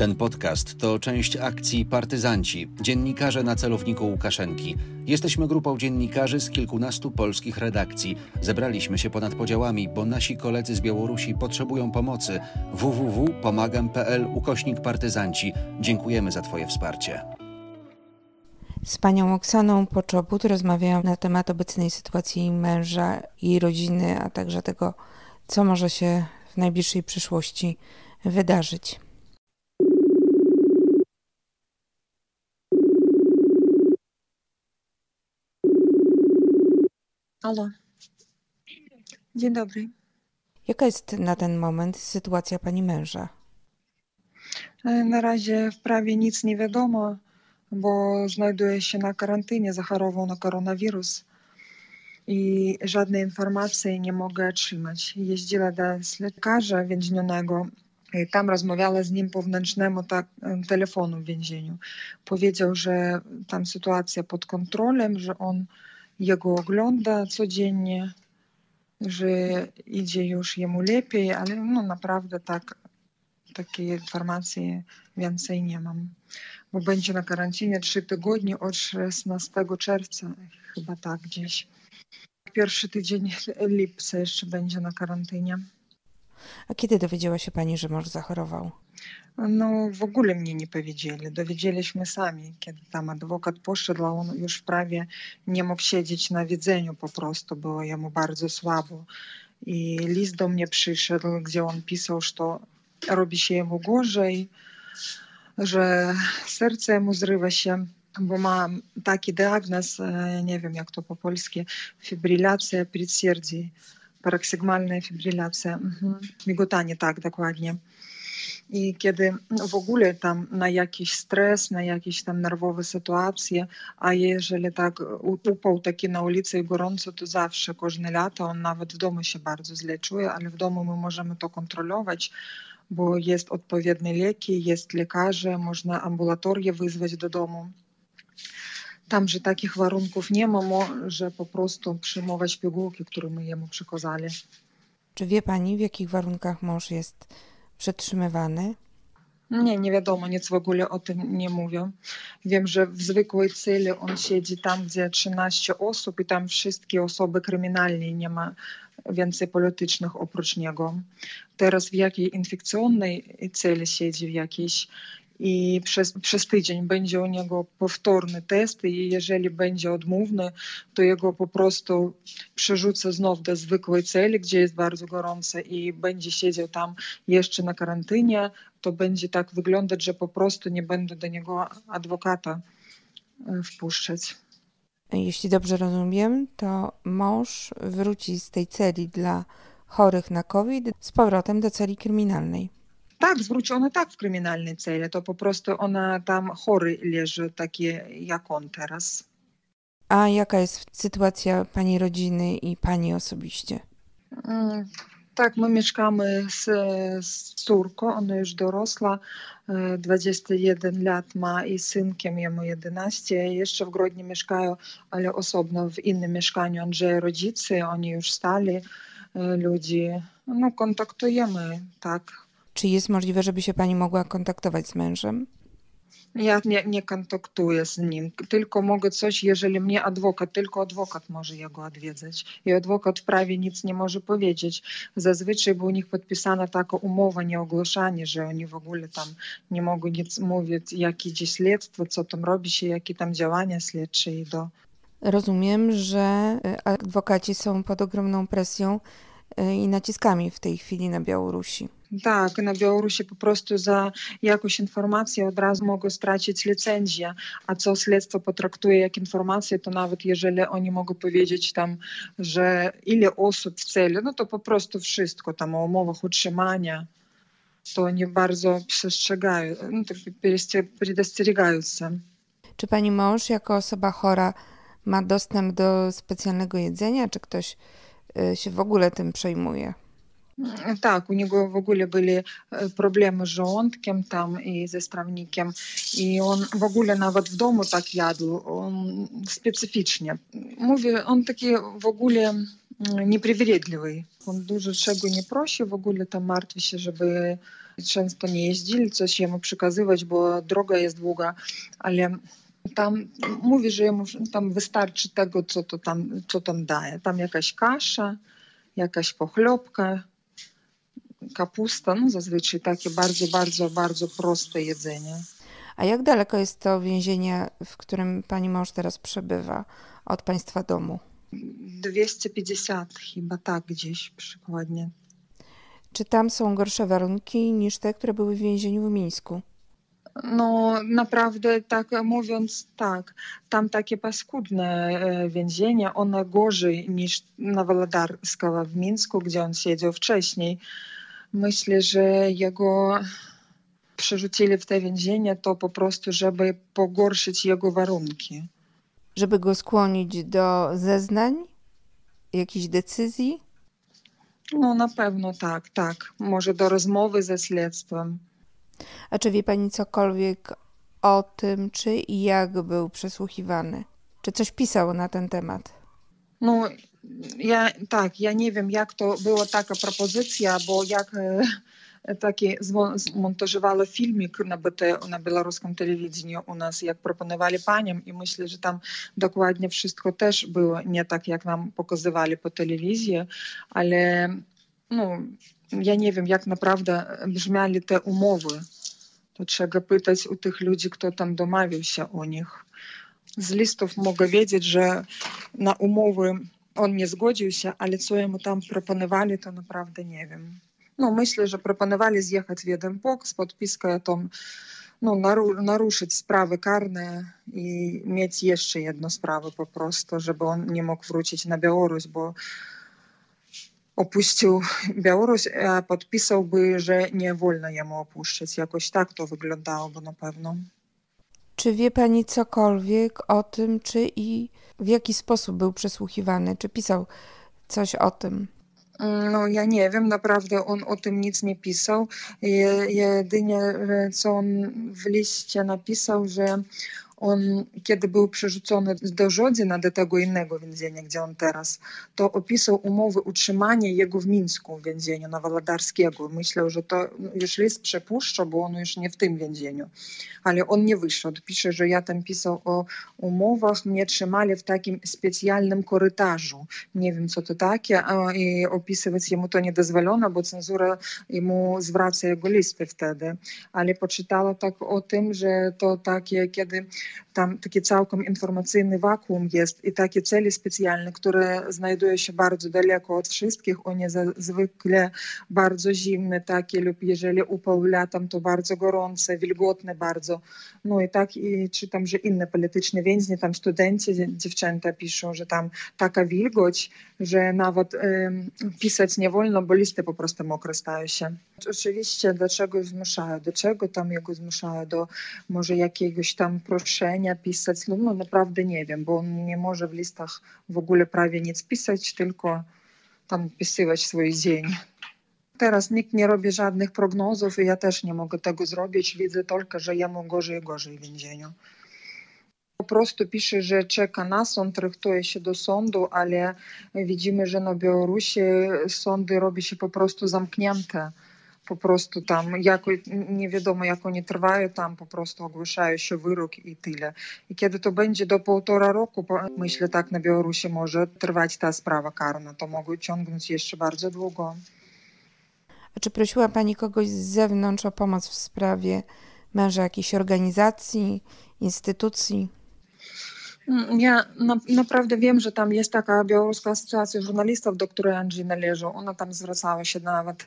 Ten podcast to część akcji Partyzanci, dziennikarze na celowniku Łukaszenki. Jesteśmy grupą dziennikarzy z kilkunastu polskich redakcji. Zebraliśmy się ponad podziałami, bo nasi koledzy z Białorusi potrzebują pomocy. www.pomagam.pl ukośnik partyzanci. Dziękujemy za Twoje wsparcie. Z panią Oksaną Poczobut rozmawiałam na temat obecnej sytuacji męża i rodziny, a także tego, co może się w najbliższej przyszłości wydarzyć. Halo. Dzień dobry. Jaka jest na ten moment sytuacja pani męża? E, na razie w prawie nic nie wiadomo, bo znajduje się na karantynie, zachorował na koronawirus i żadnej informacji nie mogę otrzymać. Jeździła do lekarza więźnionego i tam rozmawiała z nim po wewnętrznemu tak, telefonu w więzieniu. Powiedział, że tam sytuacja pod kontrolą, że on jego ogląda codziennie, że idzie już jemu lepiej, ale no naprawdę tak, takiej informacji więcej nie mam. Bo będzie na karantinie trzy tygodnie od 16 czerwca, chyba tak gdzieś. Pierwszy tydzień lipca jeszcze będzie na karantynie. A kiedy dowiedziała się pani, że mąż zachorował? No w ogóle mnie nie powiedzieli. Dowiedzieliśmy sami, kiedy tam adwokat poszedł, a on już prawie nie mógł siedzieć na widzeniu po prostu, było jemu bardzo słabo. I list do mnie przyszedł, gdzie on pisał, że robi się jemu gorzej, że serce mu zrywa się, bo ma taki diagnoz, nie wiem jak to po polsku, fibrylacja przedsierdzi, paroksygmalna fibrylacja, mhm. migotanie, tak, dokładnie. I kiedy w ogóle tam na jakiś stres, na jakieś tam nerwowe sytuacje, a jeżeli tak upał taki na ulicy i gorąco, to zawsze, każde lato on nawet w domu się bardzo źle czuje, ale w domu my możemy to kontrolować, bo jest odpowiednie leki, jest lekarze, można ambulatorię wyzwać do domu. Tam, że takich warunków nie ma, może po prostu przyjmować pigułki, które my jemu przekazali. Czy wie pani, w jakich warunkach mąż jest przetrzymywany? Nie, nie wiadomo, nic w ogóle o tym nie mówią. Wiem, że w zwykłej celi on siedzi tam, gdzie 13 osób i tam wszystkie osoby kryminalne, nie ma więcej politycznych oprócz niego. Teraz w jakiej infekcyjnej celi siedzi, w jakiejś i przez, przez tydzień będzie u niego powtórny test i jeżeli będzie odmówny, to jego po prostu przerzucę znów do zwykłej celi, gdzie jest bardzo gorąco i będzie siedział tam jeszcze na karantynie, to będzie tak wyglądać, że po prostu nie będę do niego adwokata wpuszczać. Jeśli dobrze rozumiem, to mąż wróci z tej celi dla chorych na COVID z powrotem do celi kryminalnej. Tak, zwrócone tak w kryminalnej celi, to po prostu ona tam chory leży, takie jak on teraz. A jaka jest sytuacja pani rodziny i pani osobiście? Mm, tak, my mieszkamy z, z córką, ona już dorosła, 21 lat ma i synkiem jemu 11. Jeszcze w Grodnie mieszkają, ale osobno w innym mieszkaniu Andrzeja rodzice, oni już stali ludzie. No kontaktujemy, tak, czy jest możliwe, żeby się pani mogła kontaktować z mężem? Ja nie, nie kontaktuję z nim, tylko mogę coś, jeżeli mnie adwokat, tylko adwokat może jego odwiedzać. I adwokat w prawie nic nie może powiedzieć. Zazwyczaj by u nich podpisana taka umowa nieogłoszanie, że oni w ogóle tam nie mogą nic mówić, jakie idzie śledztwo, co tam robi się, jakie tam działania śledcze idą. Rozumiem, że y, adwokaci są pod ogromną presją y, i naciskami w tej chwili na Białorusi. Tak, na Białorusi po prostu za jakąś informację od razu mogą stracić licencję, a co śledztwo potraktuje jak informację, to nawet jeżeli oni mogą powiedzieć tam, że ile osób w celi, no to po prostu wszystko tam o umowach utrzymania, to oni bardzo przestrzegają, no to predostrzegają się. Czy pani mąż jako osoba chora ma dostęp do specjalnego jedzenia, czy ktoś y, się w ogóle tym przejmuje? Tak, u niego w ogóle byli problemy z żołądkiem tam i ze strawnikiem i on w ogóle nawet w domu tak jadł, on specyficznie. Mówię, on taki w ogóle непривередливый. Он дуже czego nie prosi, w ogóle tam martwi się, żeby często nie jeździli coś jemu przekazywać, bo droga jest długa, ale tam mówi, że jemu tam wystarczy tego, co, to tam, co tam daje. Tam jakaś kasza, jakaś pochlebka, kapusta, no zazwyczaj takie bardzo, bardzo, bardzo proste jedzenie. A jak daleko jest to więzienie, w którym pani mąż teraz przebywa od państwa domu? 250 chyba tak gdzieś przykładnie. Czy tam są gorsze warunki niż te, które były w więzieniu w Mińsku? No naprawdę tak mówiąc tak, tam takie paskudne więzienie, one gorzej niż na Wolodarskiego w Mińsku, gdzie on siedział wcześniej. Myślę, że jego przerzucili w te więzienie to po prostu, żeby pogorszyć jego warunki. Żeby go skłonić do zeznań, jakichś decyzji? No na pewno tak, tak. Może do rozmowy ze śledztwem. A czy wie pani cokolwiek o tym, czy i jak był przesłuchiwany? Czy coś pisał na ten temat? No, ja tak, ja nie wiem, jak to była taka propozycja, bo jak taki zmontowano filmik na BT, na białoruskim telewideniu u nas, jak proponowali paniom i myślę, że tam dokładnie wszystko też było nie tak, jak nam pokazywali po telewizji, ale no, ja nie wiem, jak naprawdę brzmiały te umowy. To trzeba pytać u tych ludzi, kto tam domawiał się o nich. Z listów mogę wiedzieć, że na umowy on nie zgodził się, ale co jemu tam proponowali, to naprawdę nie wiem. No, myślę, że proponowali zjechać w jeden bok z podpiską o tym, no, naru naruszyć sprawy karne i mieć jeszcze jedną sprawę po prostu, żeby on nie mógł wrócić na Białoruś, bo opuścił Białoruś, a podpisałby, że nie wolno jemu opuszczać. Jakoś tak to wyglądałoby na pewno. Czy wie pani cokolwiek o tym, czy i w jaki sposób był przesłuchiwany? Czy pisał coś o tym? No ja nie wiem, naprawdę on o tym nic nie pisał. Jedynie co on w liście napisał, że on, kiedy był przerzucony do Żodzina, do tego innego więzienia, gdzie on teraz, to opisał umowy utrzymania jego w Mińsku w więzieniu na Wolodarskiego. Myślał, że to już list przepuszcza, bo on już nie w tym więzieniu. Ale on nie wyszedł. Pisze, że ja tam pisał o umowach, mnie trzymali w takim specjalnym korytarzu. Nie wiem, co to takie, i opisywać jemu to nie dozwolono, bo cenzura jemu zwraca jego listy wtedy. Ale poczytała tak o tym, że to takie, kiedy tam taki całkiem informacyjny wakuum jest i takie cele specjalne, które znajdują się bardzo daleko od wszystkich, one zwykle bardzo zimne takie lub jeżeli upał latem, to bardzo gorące, wilgotne bardzo. No i tak i czytam, że inne polityczne więźnie, tam studenci, dziewczęta piszą, że tam taka wilgoć, że nawet pisać nie wolno, bo listy po prostu mokre stają się. Oczywiście dlaczego zmuszają, do czego tam jego zmuszają, do może jakiegoś tam proszenia pisać, no, no naprawdę nie wiem, bo on nie może w listach w ogóle prawie nic pisać, tylko tam pisywać swój dzień. Teraz nikt nie robi żadnych prognozów i ja też nie mogę tego zrobić. Widzę tylko, że jemu gorzej i gorzej w więzieniu po prostu pisze, że czeka na sąd, rychtuje się do sądu, ale widzimy, że na Białorusi sądy robi się po prostu zamknięte. Po prostu tam, jako, nie wiadomo jak oni trwają, tam po prostu ogłaszają się wyrok i tyle. I kiedy to będzie do półtora roku, myślę tak na Białorusi może trwać ta sprawa karna, to mogą ciągnąć jeszcze bardzo długo. A czy prosiła Pani kogoś z zewnątrz o pomoc w sprawie męża jakiejś organizacji, instytucji? Ja na, naprawdę wiem, że tam jest taka białoruska asocjacja żurnalistów, do której Andrzej należał. Ona tam zwracała się nawet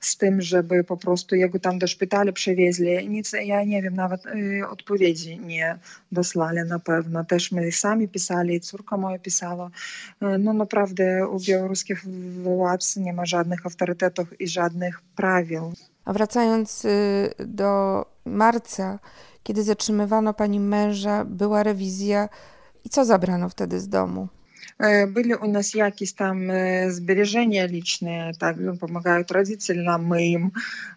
z tym, żeby po prostu jego tam do szpitala przewieźli. Nic, ja nie wiem, nawet y, odpowiedzi nie doslali na pewno. Też my sami pisali, córka moja pisała. Y, no naprawdę u białoruskich władz nie ma żadnych autorytetów i żadnych prawil. A wracając y, do marca, kiedy zatrzymywano pani męża, była rewizja i co zabrano wtedy z domu? Были у нас jakieś tam сбережения liczne, tak, pomagają rodzice nam, my im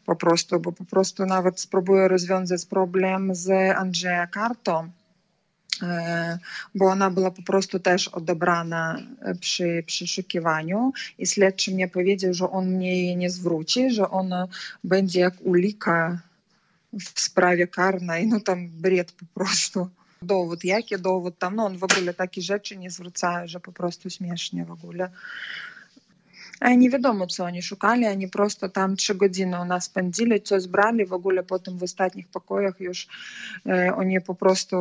po prostu, bo po prostu nawet spróbuję rozwiązać problem z Andrzeja kartą bo ona była po prostu też odebrana przy przeszukiwaniu i śledczy mnie powiedział, że on mnie jej nie zwróci, że ona będzie jak ulika w sprawie karnej, no tam bred po prostu. Dowód, jaki dowód tam, no on w ogóle takie rzeczy nie zwraca, że po prostu śmiesznie w ogóle. A nie wiadomo, co oni szukali, oni prosto tam trzy godziny u nas spędzili, coś brali, w ogóle potem w ostatnich pokojach już oni po prostu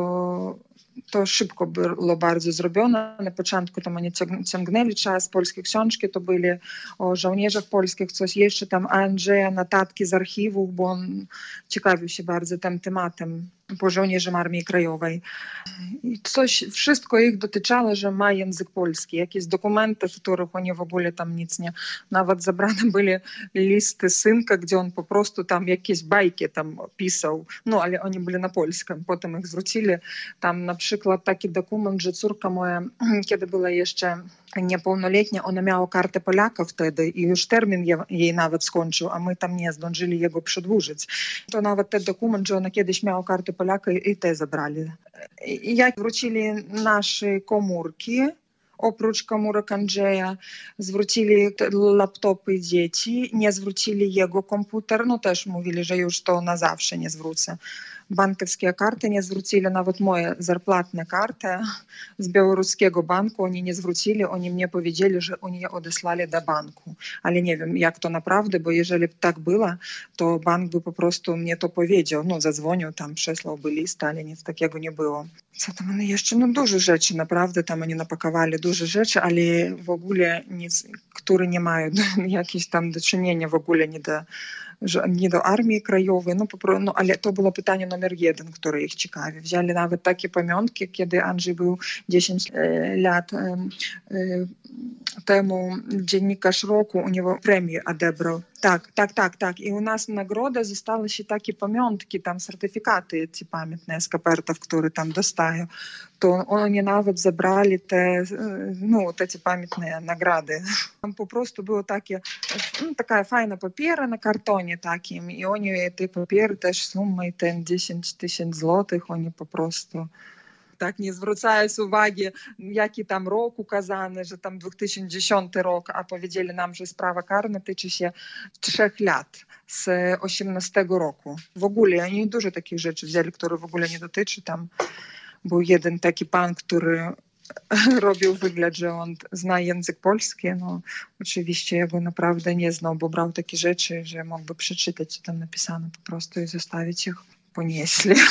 to szybko było bardzo zrobione. Na początku tam oni ciągnęli czas, polskie książki to byli o żołnierzach polskich, coś jeszcze tam Andrzeja, notatki z archiwów, bo on ciekawił się bardzo tym tematem po żołnierzom Armii Krajowej. I coś, wszystko ich dotyczyło, że ma język polski, jakieś dokumenty, w których oni w ogóle tam nic nie, nawet zabrane byli listy synka, gdzie on po prostu tam jakieś bajki tam pisał, no ale oni byli na polskim, potem ich zwrócili. Tam na przykład taki dokument, że córka moja, kiedy była jeszcze niepełnoletnia, ona miała kartę Polaka wtedy i już termin jej nawet skończył, a my tam nie zdążyli jego przedłużyć. To nawet ten dokument, że ona kiedyś miała kartę Polaka i te zabrali. Jak wrócili nasze komórki, oprócz komórek Andrzeja, zwrócili laptopy dzieci, nie zwrócili jego komputer, no też mówili, że już to na zawsze nie zwrócę банківські карти не zwrócili, nawet moje зарплатne karty z białoruskiego banku oni nie zwrócili, oni mnie powiedzieli, że oni je odesłali do banku. Ale nie wiem, jak to naprawdę, bo jeżeli tak było, to bank by po prostu mnie to powiedział, no zadzwonił tam, przesłałby list, ale nic takiego nie było. Co tam one jeszcze? No dużo rzeczy, naprawdę tam oni napakowali dużo rzeczy, ale w ogóle nic, które nie mają jakieś tam do czynienia w ogóle nie do że nie do armii krajowej, no, no ale to było pytanie numer jeden, które ich ciekawi. Wzięli nawet takie pamiątki, kiedy Andrzej był 10 lat temu dziennikarz roku u niego premię odebrał. Tak, tak, tak, tak. I u nas nagroda zostały się takie pamiątki, tam certyfikaty ci pamiętne z kapertów, które tam dostają. To oni nawet zabrali te, no, te pamiętne nagrody. Tam po prostu było takie, no, taka fajna papiera na kartonie takim i oni te papiery też sumą ten 10 tysięcy złotych, oni po prostu tak nie zwracając uwagi, jaki tam rok ukazany, że tam 2010 rok, a powiedzieli nam, że sprawa karna tyczy się trzech lat z 18 roku. W ogóle oni dużo takich rzeczy wzięli, które w ogóle nie dotyczy. Tam był jeden taki pan, który robił wygląd, że on zna język polski. No, oczywiście ja go naprawdę nie znał, bo brał takie rzeczy, że mógłby przeczytać, co tam napisane po prostu i zostawić ich ponieśli.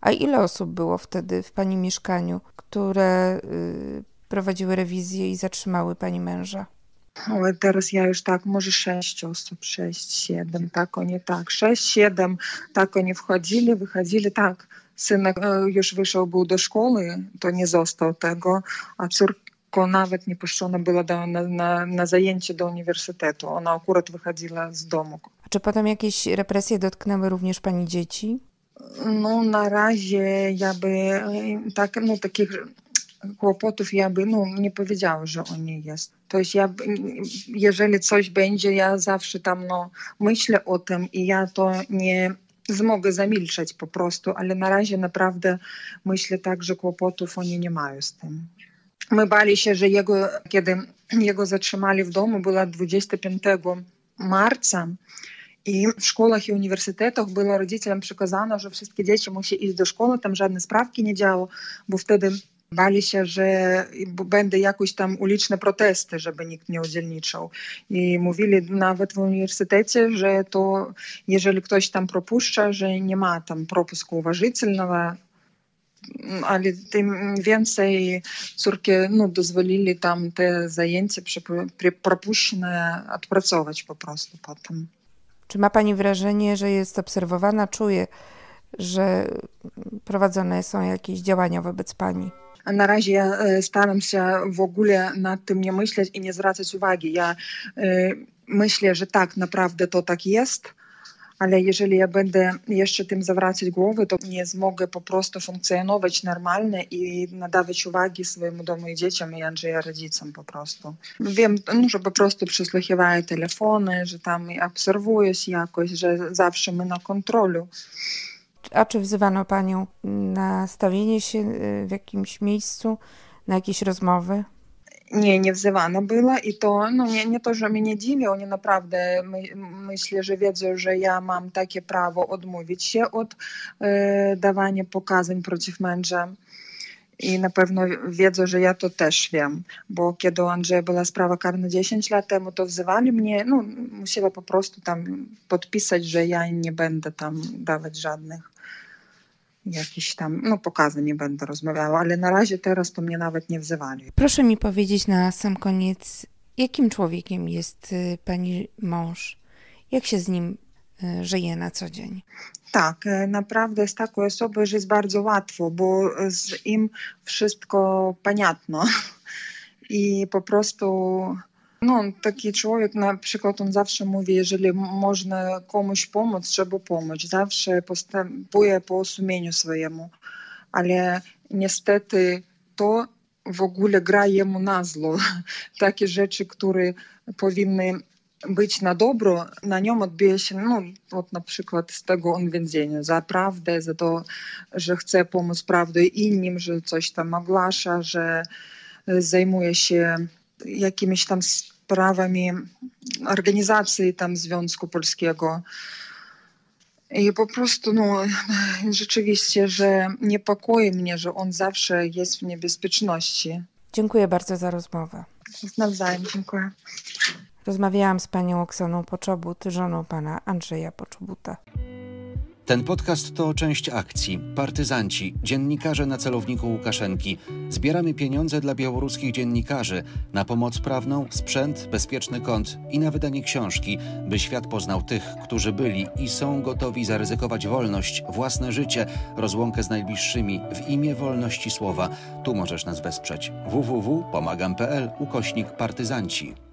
A ile osób było wtedy w pani mieszkaniu, które y, prowadziły rewizję i zatrzymały pani męża? Ale teraz ja już tak, może sześć osób, sześć, siedem, tak oni tak, sześć, siedem, tak oni wchodzili, wychodzili, tak. Synek już wyszedł był do szkoły, to nie został tego, a córka nawet nie puszczona była do, na, na, na zajęcie do uniwersytetu. Ona akurat wychodziła z domu. A czy potem jakieś represje dotknęły również pani dzieci? No na razie ja by tak, no takich kłopotów ja by no, nie powiedziała, że on nie jest. To jest ja, jeżeli coś będzie, ja zawsze tam no, myślę o tym i ja to nie zmogę zamilczeć po prostu, ale na razie naprawdę myślę tak, że kłopotów oni nie mają z tym. My bali się, że jego, kiedy jego zatrzymali w domu, było 25 marca, i w szkołach i uniwersytetach było rodzicielom przekazano, że wszystkie dzieci muszą iść do szkoły, tam żadne sprawki nie działo, bo wtedy bali się, że będą jakieś tam uliczne protesty, żeby nikt nie udzielniczał. I mówili nawet w uniwersytecie, że to jeżeli ktoś tam propuszcza, że nie ma tam propusku uważительnego, ale tym więcej córki no, dozwolili tam te zajęcia propuszczone odpracować po prostu potem. Czy ma Pani wrażenie, że jest obserwowana, czuje, że prowadzone są jakieś działania wobec Pani? Na razie ja staram się w ogóle nad tym nie myśleć i nie zwracać uwagi. Ja myślę, że tak naprawdę to tak jest ale jeżeli ja będę jeszcze tym zawracać głowę, to nie zmogę po prostu funkcjonować normalnie i nadawać uwagi swojemu domu i dzieciom i Andrzeja rodzicom po prostu. Wiem, no, że po prostu przysłuchiwają telefony, że tam obserwuję się jakoś, że zawsze my na kontrolu. A czy wzywano panią na stawienie się y, w jakimś miejscu, na jakieś rozmowy? Nie, nie wzywana była i to, no nie, nie to, że mnie dziwi, oni naprawdę my, myślę, że wiedzą, że ja mam takie prawo odmówić się od e, dawania pokazań przeciw męża. I na pewno wiedzą, że ja to też wiem, bo kiedy Andrzeja była sprawa karna 10 lat temu, to wzywali mnie, no musiała po prostu tam podpisać, że ja nie będę tam dawać żadnych jakichś tam, no pokazy nie będę rozmawiała, ale na razie teraz to mnie nawet nie wzywali. Proszę mi powiedzieć na sam koniec, jakim człowiekiem jest y, pani mąż? Jak się z nim y, żyje na co dzień? Tak, e, naprawdę z taką osobą jest bardzo łatwo, bo z im wszystko poniatno i po prostu no, taki człowiek na przykład on zawsze mówi, jeżeli można komuś pomóc, trzeba pomóc. Zawsze postępuje po sumieniu swojemu, ale niestety to w ogóle gra jemu na zło. Takie rzeczy, które powinny być na dobro, na nią odbije się, no, od na przykład z tego on więzienia, za prawdę, za to, że chce pomóc prawdę innym, że coś tam ogłasza, że zajmuje się jakimiś tam sprawami organizacji tam Związku Polskiego. I po prostu, no, rzeczywiście, że niepokoi mnie, że on zawsze jest w niebezpieczności. Dziękuję bardzo za rozmowę. Nawzajem, dziękuję. Rozmawiałam z panią Oksaną Poczobut, żoną pana Andrzeja Poczobuta. Ten podcast to część akcji Partyzanci, dziennikarze na celowniku Łukaszenki. Zbieramy pieniądze dla białoruskich dziennikarzy na pomoc prawną, sprzęt, bezpieczny kąt i na wydanie książki, by świat poznał tych, którzy byli i są gotowi zaryzykować wolność, własne życie, rozłąkę z najbliższymi w imię wolności słowa. Tu możesz nas wesprzeć. www.pomagam.pl ukośnik partyzanci.